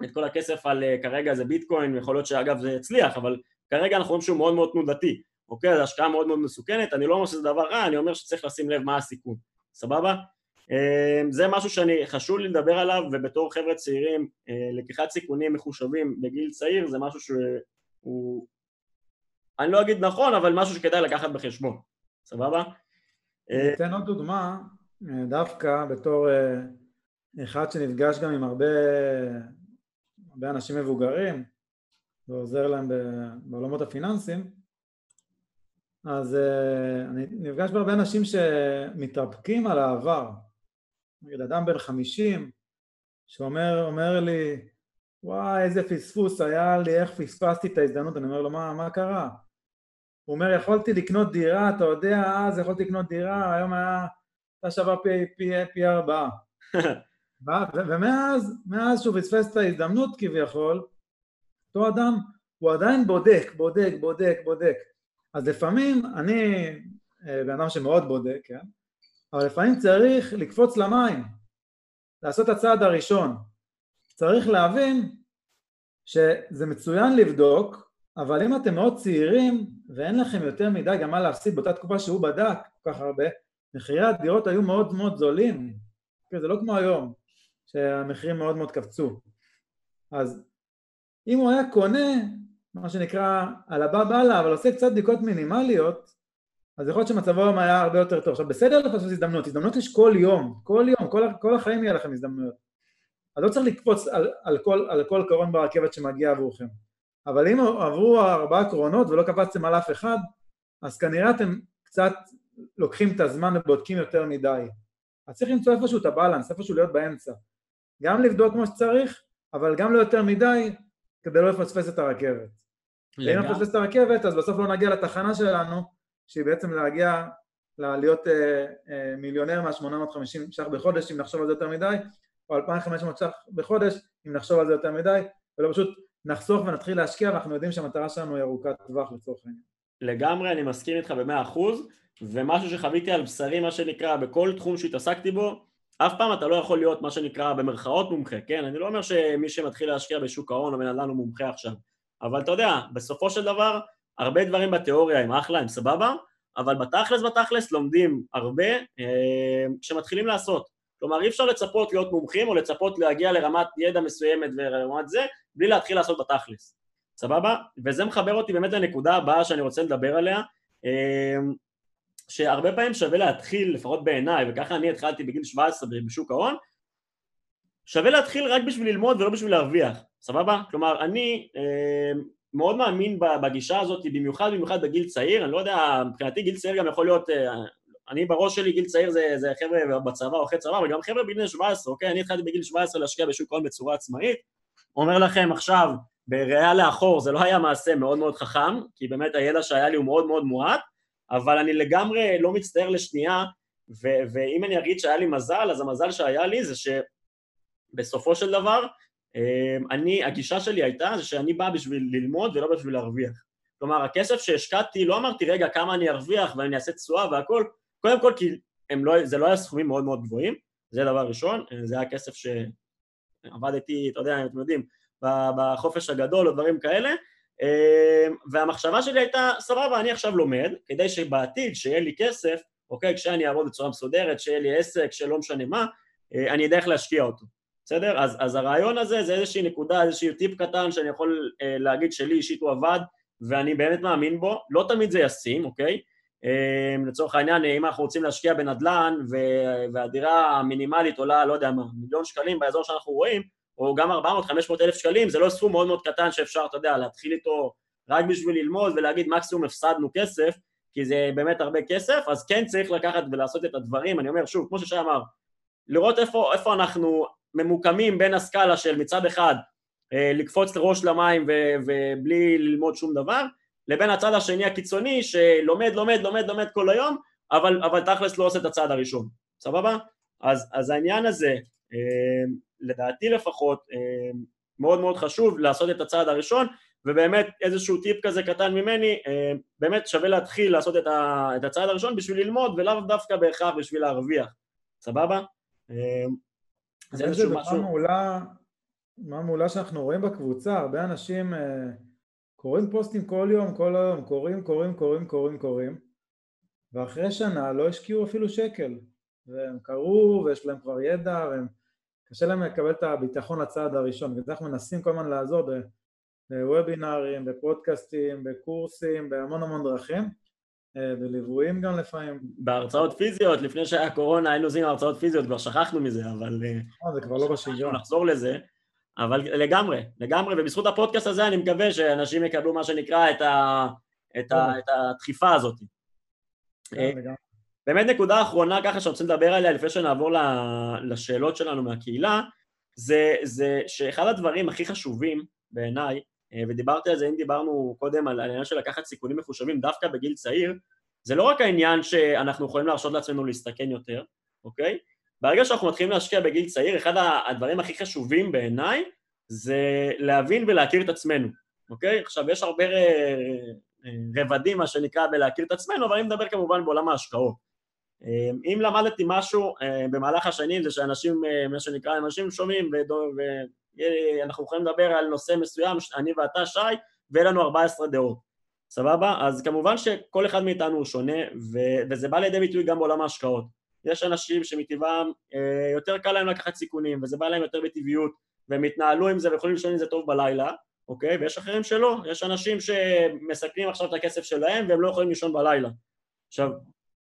את כל הכסף על אה, כרגע זה ביטקוין, יכול להיות שאגב זה יצליח, אבל כרגע אנחנו רואים שהוא מאוד מאוד תנודתי, אוקיי? זו השקעה מאוד מאוד מסוכנת, אני לא אומר שזה דבר רע, אני אומר שצריך לשים לב מה הסיכון, סבבה? אמ, זה משהו שאני, חשוב לי לדבר עליו, ובתור חבר'ה צעירים, אה, לקיחת סיכונים מחושבים בגיל צעיר זה משהו שהוא, אני לא אגיד נכון, אבל משהו שכדאי לקחת בחשבון, סבבה? אני אתן עוד דוגמה, אה, דווקא בתור אחד שנפגש גם עם הרבה הרבה אנשים מבוגרים ועוזר להם בעולמות הפיננסיים אז אני נפגש בהרבה אנשים שמתרפקים על העבר נגיד אדם בן חמישים שאומר אומר לי וואי איזה פספוס היה לי, איך פספסתי את ההזדמנות, אני אומר לו מה, מה קרה? הוא אומר יכולתי לקנות דירה, אתה יודע אז יכולתי לקנות דירה, היום היה, הייתה שווה פי, פי, פי ארבעה *laughs* ומאז, מאז שהוא פספס את ההזדמנות כביכול, אותו אדם הוא עדיין בודק, בודק, בודק, בודק. אז לפעמים, אני אה, בן אדם שמאוד בודק, כן? אבל לפעמים צריך לקפוץ למים, לעשות את הצעד הראשון. צריך להבין שזה מצוין לבדוק, אבל אם אתם מאוד צעירים ואין לכם יותר מדי גם מה להפסיד באותה תקופה שהוא בדק כל כך הרבה, מחירי הדירות היו מאוד מאוד זולים, זה לא כמו היום, שהמחירים מאוד מאוד קפצו. אז אם הוא היה קונה, מה שנקרא על הבא באללה, אבל עושה קצת בדיקות מינימליות, אז יכול להיות שמצבו היום היה הרבה יותר טוב. עכשיו בסדר לפספס הזדמנות, הזדמנות יש כל יום, כל יום, כל, כל החיים יהיה לכם הזדמנויות. אז לא צריך לקפוץ על, על, כל, על כל קרון ברכבת שמגיע עבורכם. אבל אם עברו ארבעה קרונות ולא קפצתם על אף אחד, אז כנראה אתם קצת לוקחים את הזמן ובודקים יותר מדי. אז צריך למצוא איפשהו את הבלנס, איפשהו להיות באמצע. גם לבדוק כמו שצריך, אבל גם לא יותר מדי, כדי לא לפספס את הרכבת. אם נפספס את הרכבת, אז בסוף לא נגיע לתחנה שלנו, שהיא בעצם להגיע, להיות אה, אה, מיליונר מה-850 ש"ח בחודש, אם נחשוב על זה יותר מדי, או 2,500 ש"ח בחודש, אם נחשוב על זה יותר מדי, ולא פשוט נחסוך ונתחיל להשקיע, ואנחנו יודעים שהמטרה שלנו היא ארוכת טווח לצורך העניין. לגמרי, אני מסכים איתך במאה אחוז, ומשהו שחוויתי על בשרי, מה שנקרא, בכל תחום שהתעסקתי בו, אף פעם אתה לא יכול להיות מה שנקרא במרכאות מומחה, כן? אני לא אומר שמי שמתחיל להשקיע בשוק ההון או בן אדם הוא מומחה עכשיו, אבל אתה יודע, בסופו של דבר, הרבה דברים בתיאוריה הם אחלה, הם סבבה, אבל בתכלס בתכלס לומדים הרבה אה, כשמתחילים לעשות. כלומר, אי אפשר לצפות להיות מומחים או לצפות להגיע לרמת ידע מסוימת ורמת זה, בלי להתחיל לעשות בתכלס, סבבה? וזה מחבר אותי באמת לנקודה הבאה שאני רוצה לדבר עליה. אה, שהרבה פעמים שווה להתחיל, לפחות בעיניי, וככה אני התחלתי בגיל 17 בשוק ההון, שווה להתחיל רק בשביל ללמוד ולא בשביל להרוויח, סבבה? כלומר, אני אה, מאוד מאמין בגישה הזאת, במיוחד במיוחד בגיל צעיר, אני לא יודע, מבחינתי גיל צעיר גם יכול להיות, אה, אני בראש שלי גיל צעיר זה, זה חבר'ה בצבא או אחרי צבא, אבל גם חבר'ה בגיל 17, אוקיי? אני התחלתי בגיל 17 להשקיע בשוק ההון בצורה עצמאית, אומר לכם עכשיו, בראייה לאחור זה לא היה מעשה מאוד מאוד חכם, כי באמת הידע שהיה לי הוא מאוד מאוד מועט, אבל אני לגמרי לא מצטער לשנייה, ו- ואם אני אגיד שהיה לי מזל, אז המזל שהיה לי זה שבסופו של דבר, אני, הגישה שלי הייתה זה שאני בא בשביל ללמוד ולא בשביל להרוויח. כלומר, הכסף שהשקעתי, לא אמרתי, רגע, כמה אני ארוויח ואני אעשה תשואה והכל, קודם כל כי לא, זה לא היה סכומים מאוד מאוד גבוהים, זה דבר ראשון, זה היה כסף שעבדתי, אתה יודע, אתם יודעים, בחופש הגדול או דברים כאלה, אמ, והמחשבה שלי הייתה, סבבה, אני עכשיו לומד, כדי שבעתיד, שיהיה לי כסף, אוקיי, כשאני אעבוד בצורה מסודרת, שיהיה לי עסק, שלא משנה מה, אה, אני אדע איך להשקיע אותו, בסדר? אז, אז הרעיון הזה זה איזושהי נקודה, איזשהו טיפ קטן שאני יכול אה, להגיד שלי אישית הוא עבד, ואני באמת מאמין בו, לא תמיד זה ישים, אוקיי? אה, לצורך העניין, אם אנחנו רוצים להשקיע בנדל"ן והדירה המינימלית עולה, לא יודע מה, מיליון שקלים באזור שאנחנו רואים, או גם 400-500 אלף שקלים, זה לא סכום מאוד מאוד קטן שאפשר, אתה יודע, להתחיל איתו רק בשביל ללמוד ולהגיד מקסימום הפסדנו כסף, כי זה באמת הרבה כסף, אז כן צריך לקחת ולעשות את הדברים, אני אומר שוב, כמו ששי אמר, לראות איפה, איפה אנחנו ממוקמים בין הסקאלה של מצד אחד אה, לקפוץ לראש למים ו, ובלי ללמוד שום דבר, לבין הצד השני הקיצוני שלומד, לומד, לומד, לומד כל היום, אבל, אבל תכלס לא עושה את הצעד הראשון, סבבה? אז, אז העניין הזה, אה, לדעתי לפחות, אה, מאוד מאוד חשוב לעשות את הצעד הראשון, ובאמת איזשהו טיפ כזה קטן ממני, אה, באמת שווה להתחיל לעשות את, ה, את הצעד הראשון בשביל ללמוד ולאו דווקא בהכרח בשביל להרוויח, סבבה? זה איזשהו משהו... מעולה, מה מעולה שאנחנו רואים בקבוצה, הרבה אנשים אה, קוראים פוסטים כל יום, כל היום, קוראים, קוראים, קוראים, קוראים, קוראים, ואחרי שנה לא השקיעו אפילו שקל, והם קראו ויש להם כבר ידע, והם... קשה להם לקבל את הביטחון לצעד הראשון, וזה אנחנו מנסים כל הזמן לעזור בוובינארים, בפודקאסטים, בקורסים, בהמון המון דרכים, בליוויים גם לפעמים. בהרצאות פיזיות, לפני שהיה קורונה היינו עושים הרצאות פיזיות, כבר שכחנו מזה, אבל... אה, זה כבר לא בשגרה. נחזור לזה. אבל לגמרי, לגמרי, ובזכות הפודקאסט הזה אני מקווה שאנשים יקבלו מה שנקרא את, ה, את, ה, את הדחיפה הזאת. אה, באמת נקודה אחרונה ככה שאני רוצה לדבר עליה לפני שנעבור לשאלות שלנו מהקהילה, זה, זה שאחד הדברים הכי חשובים בעיניי, אה, ודיברתי על זה אם דיברנו קודם על העניין של לקחת סיכונים מחושבים דווקא בגיל צעיר, זה לא רק העניין שאנחנו יכולים להרשות לעצמנו להסתכן יותר, אוקיי? ברגע שאנחנו מתחילים להשקיע בגיל צעיר, אחד הדברים הכי חשובים בעיניי זה להבין ולהכיר את עצמנו, אוקיי? עכשיו, יש הרבה רבדים, מה שנקרא, בלהכיר את עצמנו, אבל אני מדבר כמובן בעולם ההשקעות. אם למדתי משהו במהלך השנים זה שאנשים, מה שנקרא, אנשים שומעים ואנחנו יכולים לדבר על נושא מסוים, אני ואתה שי, ויהיה לנו 14 דעות, סבבה? אז כמובן שכל אחד מאיתנו הוא שונה, וזה בא לידי ביטוי גם בעולם ההשקעות. יש אנשים שמטבעם אה, יותר קל להם לקחת סיכונים וזה בא להם יותר בטבעיות והם יתנהלו עם זה ויכולים לישון עם זה טוב בלילה, אוקיי? ויש אחרים שלא, יש אנשים שמסכנים עכשיו את הכסף שלהם והם לא יכולים לישון בלילה. עכשיו,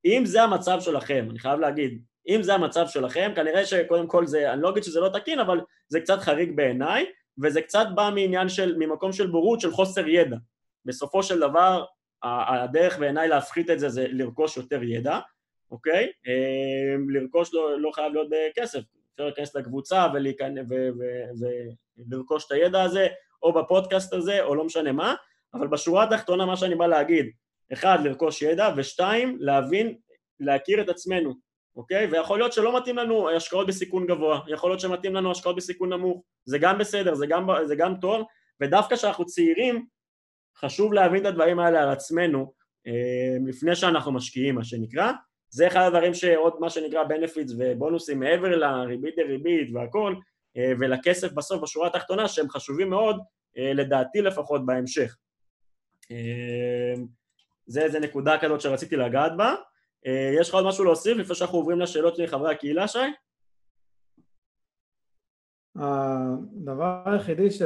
אם זה המצב שלכם, אני חייב להגיד, אם זה המצב שלכם, כנראה שקודם כל זה, אני לא אגיד שזה לא תקין, אבל זה קצת חריג בעיניי, וזה קצת בא מעניין של, ממקום של בורות, של חוסר ידע. בסופו של דבר, הדרך בעיניי להפחית את זה זה לרכוש יותר ידע, אוקיי? אמ, לרכוש לא, לא חייב להיות בכסף, אפשר להיכנס לקבוצה ולרכוש את הידע הזה, או בפודקאסט הזה, או לא משנה מה, אבל בשורה התחתונה מה שאני בא להגיד, אחד, לרכוש ידע, ושתיים, להבין, להכיר את עצמנו, אוקיי? ויכול להיות שלא מתאים לנו השקעות בסיכון גבוה, יכול להיות שמתאים לנו השקעות בסיכון נמוך, זה גם בסדר, זה גם, זה גם טוב, ודווקא כשאנחנו צעירים, חשוב להבין את הדברים האלה על עצמנו, אמ, לפני שאנחנו משקיעים, מה שנקרא, זה אחד הדברים שעוד מה שנקרא benefits ובונוסים מעבר לריבית דריבית והכל אה, ולכסף בסוף בשורה התחתונה שהם חשובים מאוד אה, לדעתי לפחות בהמשך. אה, זה איזה נקודה כזאת שרציתי לגעת בה. יש לך עוד משהו להוסיף לפני שאנחנו עוברים לשאלות של חברי הקהילה, שי? הדבר היחידי ש...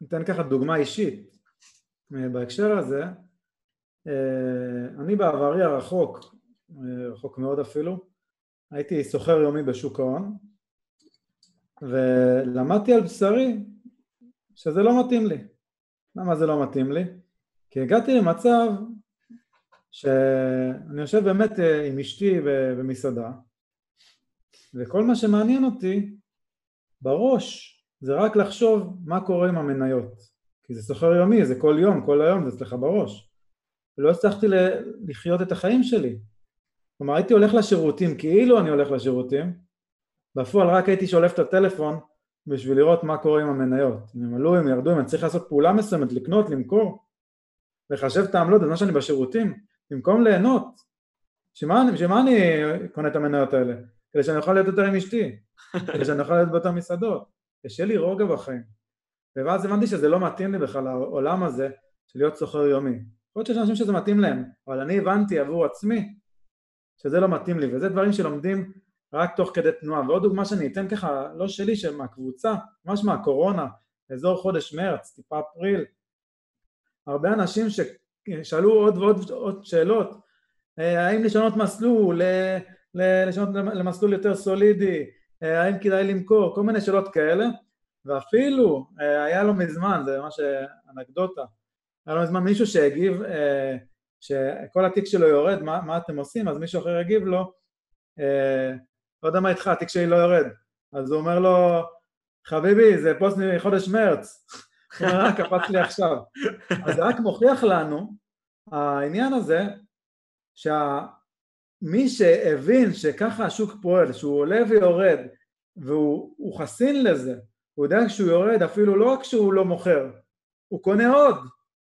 ניתן ככה דוגמה אישית בהקשר הזה, אה, אני בעברי הרחוק, אה, רחוק מאוד אפילו, הייתי סוחר יומי בשוק ההון ולמדתי על בשרי שזה לא מתאים לי. למה זה לא מתאים לי? כי הגעתי למצב שאני יושב באמת אה, עם אשתי במסעדה וכל מה שמעניין אותי בראש זה רק לחשוב מה קורה עם המניות כי זה סוחר יומי, זה כל יום, כל היום, זה אצלך בראש ולא הצלחתי לחיות את החיים שלי. כלומר הייתי הולך לשירותים כאילו אני הולך לשירותים, בפועל רק הייתי שולף את הטלפון בשביל לראות מה קורה עם המניות, אם הם עלו, אם ירדו, אם אני צריך לעשות פעולה מסוימת, לקנות, למכור, לחשב את העמלות בזמן שאני בשירותים, במקום ליהנות. שמה, אני קונה את המניות האלה? כדי שאני אוכל להיות יותר עם אשתי, כדי שאני אוכל להיות באותן מסעדות, שיהיה לי רוגע בחיים. ואז הבנתי שזה לא מתאים לי בכלל העולם הזה של להיות סוחר יומי. יכול להיות שיש אנשים שזה מתאים להם, אבל אני הבנתי עבור עצמי שזה לא מתאים לי, וזה דברים שלומדים רק תוך כדי תנועה. ועוד דוגמה שאני אתן ככה, לא שלי, שמהקבוצה, ממש מהקורונה, אזור חודש מרץ, טיפה אפריל, הרבה אנשים ששאלו עוד ועוד עוד שאלות, אה, האם לשנות מסלול, לשנות למסלול יותר סולידי, אה, האם כדאי למכור, כל מיני שאלות כאלה, ואפילו אה, היה לו מזמן, זה ממש אנקדוטה, היה לו מזמן מישהו שהגיב שכל התיק שלו יורד, מה, מה אתם עושים? אז מישהו אחר הגיב לו, לא יודע מה איתך, התיק שלי לא יורד. אז הוא אומר לו, חביבי, זה פוסט מחודש מרץ, קפץ לי עכשיו. אז זה רק מוכיח לנו, העניין הזה, שמי שהבין שככה השוק פועל, שהוא עולה ויורד, והוא חסין לזה, הוא יודע שהוא יורד אפילו לא רק שהוא לא מוכר, הוא קונה עוד,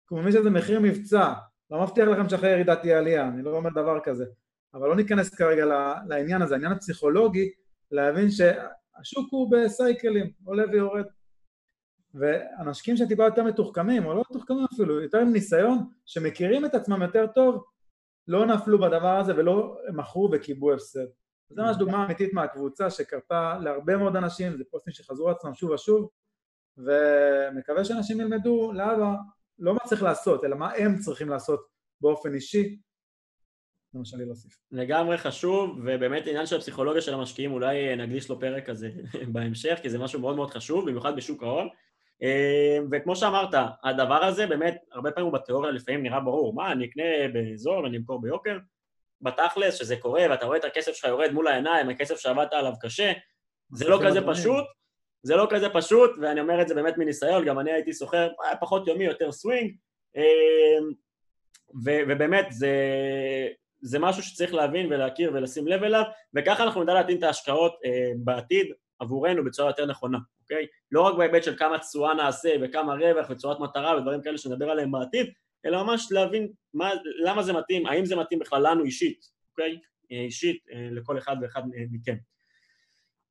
הוא מבין שזה מחיר מבצע, לא מבטיח לכם שאחרי ירידה תהיה עלייה, אני לא אומר דבר כזה, אבל לא ניכנס כרגע לעניין הזה, העניין הפסיכולוגי, להבין שהשוק הוא בסייקלים, עולה ויורד. ואנשים שטיפה יותר מתוחכמים, או לא מתוחכמים אפילו, יותר עם ניסיון, שמכירים את עצמם יותר טוב, לא נפלו בדבר הזה ולא מכרו וקיבלו הפסד. זה ממש דוגמה אמיתית מהקבוצה שקרתה להרבה מאוד אנשים, זה פוסטים שחזרו עצמם שוב ושוב, ומקווה שאנשים ילמדו לאבא לא מה צריך לעשות, אלא מה הם צריכים לעשות באופן אישי. זה מה שאני להוסיף. לגמרי חשוב, ובאמת עניין של הפסיכולוגיה של המשקיעים, אולי נקדיש לו פרק כזה *laughs* בהמשך, כי זה משהו מאוד מאוד חשוב, במיוחד בשוק ההון. אה, וכמו שאמרת, הדבר הזה באמת, הרבה פעמים הוא בתיאוריה לפעמים נראה ברור, מה, אני אקנה בזול ואני אמכור ביוקר? בתכלס, שזה קורה ואתה רואה את הכסף שלך יורד מול העיניים, הכסף שעבדת עליו קשה, זה לא כזה פשוט, זה לא כזה פשוט, ואני אומר את זה באמת מניסיון, גם אני הייתי סוחר פחות יומי, יותר סווינג, אמ, ו- ובאמת זה, זה משהו שצריך להבין ולהכיר ולשים לב אליו, וככה אנחנו נדע להתאים את ההשקעות אה, בעתיד עבורנו בצורה יותר נכונה, אוקיי? לא רק בהיבט של כמה תשואה נעשה וכמה רווח וצורת מטרה ודברים כאלה שנדבר עליהם בעתיד, אלא ממש להבין מה, למה זה מתאים, האם זה מתאים בכלל לנו אישית, אוקיי? אה, אישית אה, לכל אחד ואחד מכם.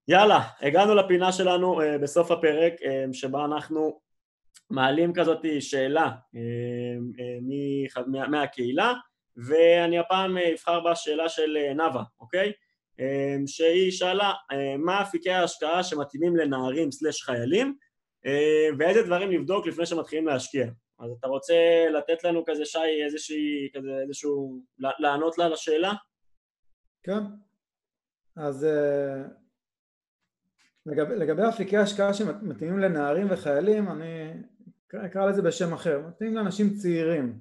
יאללה, הגענו לפינה שלנו בסוף הפרק, שבה אנחנו מעלים כזאת שאלה מה, מהקהילה, ואני הפעם אבחר בשאלה של נאוה, אוקיי? Uh, שהיא שאלה uh, מה אפיקי ההשקעה שמתאימים לנערים סלש חיילים, uh, ואיזה דברים לבדוק לפני שמתחילים להשקיע. אז אתה רוצה לתת לנו כזה, שי, איזושהי, כזה, איזשהו, לענות לה לשאלה? כן. אז לגבי, לגבי אפיקי השקעה שמתאימים לנערים וחיילים, אני אקרא לזה בשם אחר, מתאימים לאנשים צעירים.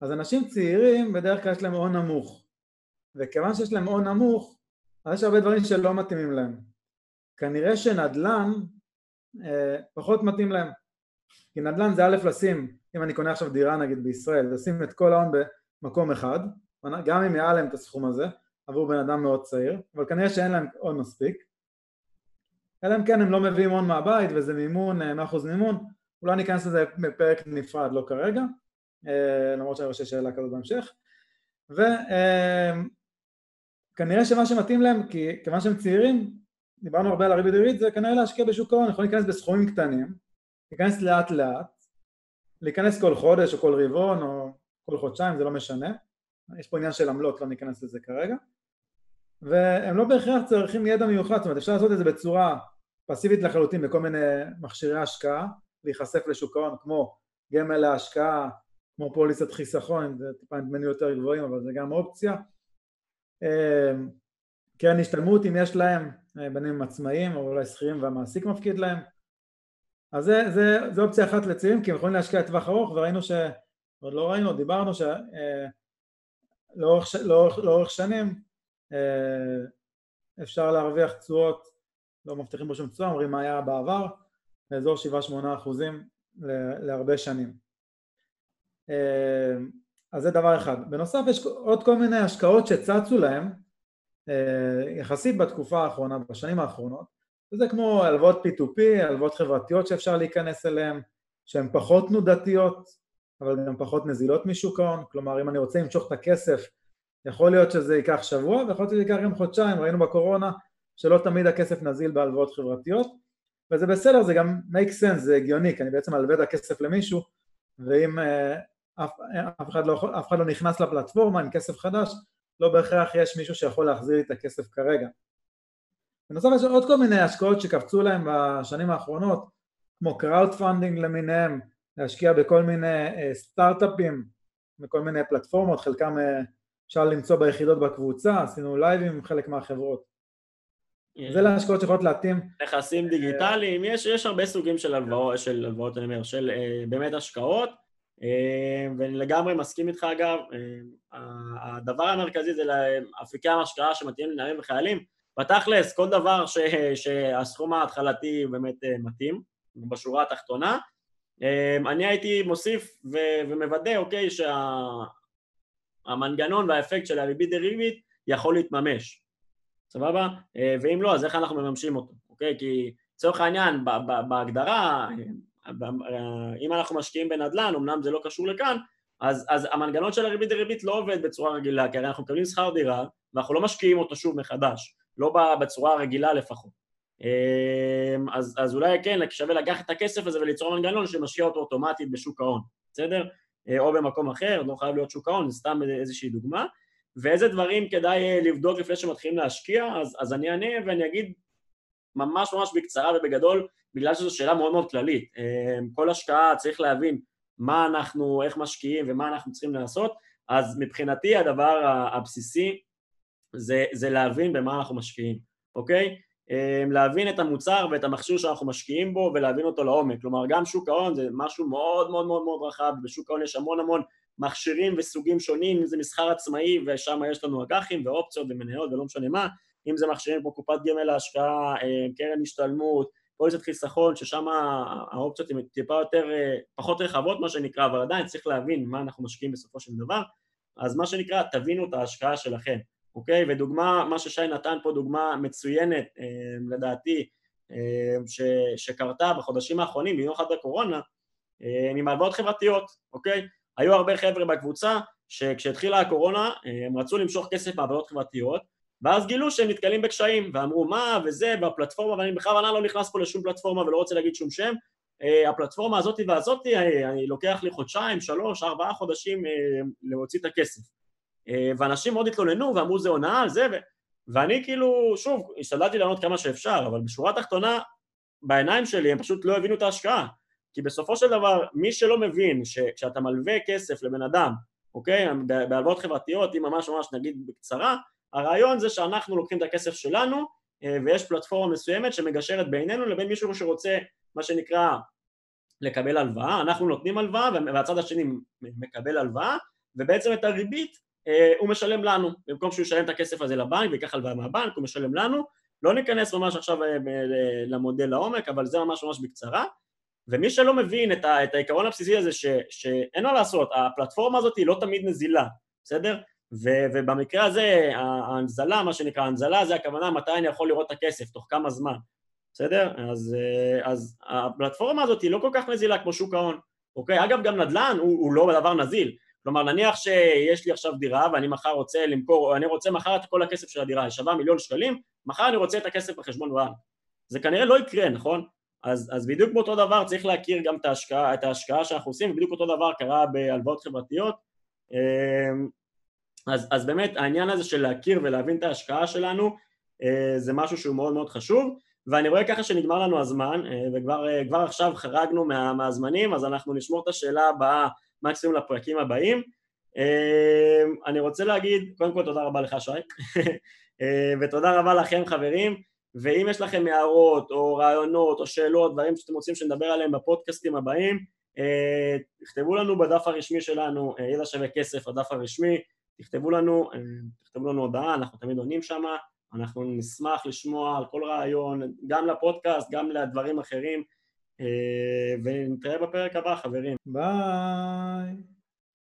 אז אנשים צעירים בדרך כלל יש להם הון נמוך, וכיוון שיש להם הון נמוך, אז יש הרבה דברים שלא מתאימים להם. כנראה שנדל"ן אה, פחות מתאים להם, כי נדל"ן זה א' לשים, אם אני קונה עכשיו דירה נגיד בישראל, לשים את כל ההון במקום אחד, גם אם יהיה להם את הסכום הזה, עבור בן אדם מאוד צעיר, אבל כנראה שאין להם הון מספיק, אלא אם כן הם לא מביאים הון מהבית וזה מימון, 100% אה, מימון, אולי ניכנס לזה בפרק נפרד, לא כרגע, אה, למרות שאני חושב שאלה כזאת בהמשך, וכנראה אה, שמה שמתאים להם, כי כיוון שהם צעירים, דיברנו הרבה על הריבית דריבית, זה כנראה להשקיע בשוק ההון, יכולים להיכנס בסכומים קטנים, להיכנס לאט לאט, להיכנס כל חודש או כל רבעון או כל חודשיים, זה לא משנה, יש פה עניין של עמלות, לא ניכנס לזה כרגע, והם לא בהכרח צריכים ידע מיוחד, זאת אומרת אפשר לעשות את זה בצורה פסיבית לחלוטין בכל מיני מכשירי השקעה, להיחשף לשוק ההון כמו גמל להשקעה, כמו פוליסת חיסכון, זה טיפה עם דמי יותר גבוהים אבל זה גם אופציה. אמ, קרן השתלמות אם יש להם, אה, בין אם עצמאים או אולי שכירים והמעסיק מפקיד להם. אז זה, זה, זה אופציה אחת לצעירים כי הם יכולים להשקיע לטווח ארוך וראינו ש... עוד לא ראינו, דיברנו שלאורך אה, לאורך, לאורך שנים אה, אפשר להרוויח תשואות, לא מבטיחים פה שום תשואה, אומרים מה היה בעבר, באזור 7-8 אחוזים להרבה שנים. אז זה דבר אחד. בנוסף יש עוד כל מיני השקעות שצצו להם אה, יחסית בתקופה האחרונה, בשנים האחרונות, וזה כמו הלוואות P2P, הלוואות חברתיות שאפשר להיכנס אליהן, שהן פחות תנודתיות, אבל גם פחות נזילות משוק ההון, כלומר אם אני רוצה למשוך את הכסף יכול להיות שזה ייקח שבוע ויכול להיות שזה ייקח גם חודשיים, ראינו בקורונה שלא תמיד הכסף נזיל בהלוואות חברתיות וזה בסדר, זה גם make sense, זה הגיוני, כי אני בעצם מלווה את הכסף למישהו ואם אה, אף, אף, אחד לא, אף אחד לא נכנס לפלטפורמה עם כסף חדש, לא בהכרח יש מישהו שיכול להחזיר לי את הכסף כרגע. בנוסף יש עוד כל מיני השקעות שקפצו להם בשנים האחרונות, כמו crowdfunding למיניהם, להשקיע בכל מיני אה, סטארט-אפים, בכל מיני פלטפורמות, חלקם אה, אפשר למצוא ביחידות בקבוצה, עשינו לייבים עם חלק מהחברות. זה להשקעות שיכולות להתאים. נכסים דיגיטליים, יש, יש הרבה סוגים של הלוואות, של הלוואות, אני אומר, של באמת השקעות, ואני לגמרי מסכים איתך אגב, uh, הדבר המרכזי זה לאפיקי המשקעה שמתאימים לנערים וחיילים, בתכלס, כל דבר ש, שהסכום ההתחלתי באמת uh, מתאים, בשורה התחתונה, אני הייתי מוסיף ומוודא, אוקיי, שהמנגנון והאפקט של הריבית דריבית יכול להתממש, סבבה? ואם לא, אז איך אנחנו מממשים אותו, אוקיי? כי לצורך העניין, בהגדרה, אם אנחנו משקיעים בנדל"ן, אמנם זה לא קשור לכאן, אז, אז המנגנון של הריבית דריבית לא עובד בצורה רגילה, כי הרי אנחנו מקבלים שכר דירה ואנחנו לא משקיעים אותו שוב מחדש, לא בצורה הרגילה לפחות. אמ, אז, אז אולי כן, שווה לקחת את הכסף הזה וליצור מנגנון שמשקיע אותו אוטומטית בשוק ההון, בסדר? אה, או במקום אחר, לא חייב להיות שוק ההון, זה סתם איזושהי דוגמה. ואיזה דברים כדאי אה, לבדוק לפני שמתחילים להשקיע, אז, אז אני אענה ואני אגיד ממש ממש בקצרה ובגדול, בגלל שזו שאלה מאוד מאוד כללית. אמ, כל השקעה צריך להבין מה אנחנו, איך משקיעים ומה אנחנו צריכים לעשות, אז מבחינתי הדבר הבסיסי זה, זה להבין במה אנחנו משקיעים, אוקיי? אמ, להבין את המוצר ואת המכשיר שאנחנו משקיעים בו ולהבין אותו לעומק, כלומר גם שוק ההון זה משהו מאוד מאוד מאוד מאוד רחב, בשוק ההון יש המון המון מכשירים וסוגים שונים, אם זה מסחר עצמאי ושם יש לנו אג"חים ואופציות ומניות ולא משנה מה, אם זה מכשירים כמו קופת גמל להשקעה, אמ, קרן השתלמות, פוליסת חיסכון, ששם האופציות הן טיפה יותר, אה, פחות רחבות מה שנקרא, אבל עדיין צריך להבין מה אנחנו משקיעים בסופו של דבר, אז מה שנקרא, תבינו את ההשקעה שלכם, אוקיי? ודוגמה, מה ששי נתן פה, דוגמה מצוינת אה, לדעתי, אה, ש, שקרתה בחודשים האחרונים, במיוחד בקורונה, עם הלוואות חברתיות, אוקיי? היו הרבה חבר'ה בקבוצה שכשהתחילה הקורונה הם רצו למשוך כסף מהלוואות חברתיות ואז גילו שהם נתקלים בקשיים, ואמרו מה וזה, והפלטפורמה, ואני בכוונה לא נכנס פה לשום פלטפורמה ולא רוצה להגיד שום שם, אה, הפלטפורמה הזאתי והזאתי, אה, אני לוקח לי חודשיים, שלוש, ארבעה חודשים אה, להוציא את הכסף. ואנשים מאוד התלוננו ואמרו זה הונאה על זה, ו... ואני כאילו, שוב, השתדלתי לענות כמה שאפשר, אבל בשורה התחתונה, בעיניים שלי הם פשוט לא הבינו את ההשקעה. כי בסופו של דבר, מי שלא מבין שכשאתה מלווה כסף לבן אדם, אוקיי, בהלוואות חברתיות, אם ממש ממש נגיד בקצרה, הרעיון זה שאנחנו לוקחים את הכסף שלנו אה, ויש פלטפורמה מסוימת שמגשרת בינינו לבין מישהו שרוצה מה שנקרא לקבל הלוואה, אנחנו נותנים הלוואה והצד השני מקבל הלוואה ובעצם את הריבית אה, הוא משלם לנו, במקום שהוא ישלם את הכסף הזה לבנק ויקח הלוואה מהבנק הוא משלם לנו, לא ניכנס ממש עכשיו אה, למודל לעומק אבל זה ממש ממש בקצרה. ומי שלא מבין את, העיקרון הבסיסי הזה ש, שאין מה לעשות, הפלטפורמה הזאת היא לא תמיד נזילה, בסדר? ו- ובמקרה הזה ההנזלה, מה שנקרא הנזלה, זה הכוונה מתי אני יכול לראות את הכסף, תוך כמה זמן, בסדר? אז, אה, אז הפלטפורמה הזאת היא לא כל כך נזילה כמו שוק ההון, אוקיי? אגב, גם נדל"ן הוא, הוא לא דבר נזיל, כלומר נניח שיש לי עכשיו דירה ואני מחר רוצה למכור, אני רוצה מחר את כל הכסף של הדירה, היא שווה מיליון שקלים, מחר אני רוצה את הכסף בחשבון בנק. זה כנראה לא יקרה, נכון? אז, אז בדיוק באותו דבר צריך להכיר גם את ההשקעה, את ההשקעה שאנחנו עושים, ובדיוק אותו דבר קרה בהלוואות חברתיות. אז, אז באמת העניין הזה של להכיר ולהבין את ההשקעה שלנו אה, זה משהו שהוא מאוד מאוד חשוב. ואני רואה ככה שנגמר לנו הזמן אה, וכבר אה, עכשיו חרגנו מה, מהזמנים אז אנחנו נשמור את השאלה הבאה מקסימום לפרקים הבאים. אני רוצה להגיד קודם כל תודה רבה לך שי. *laughs* ותודה רבה לכם חברים. ואם יש לכם הערות או רעיונות או שאלות, דברים שאתם רוצים שנדבר עליהם בפודקאסטים הבאים תכתבו לנו בדף הרשמי שלנו, ידע שווה כסף, הדף הרשמי תכתבו לנו, אה, תכתבו לנו הודעה, אנחנו תמיד עונים שם, אנחנו נשמח לשמוע על כל רעיון, גם לפודקאסט, גם לדברים אחרים, אה, ונתראה בפרק הבא חברים. ביי.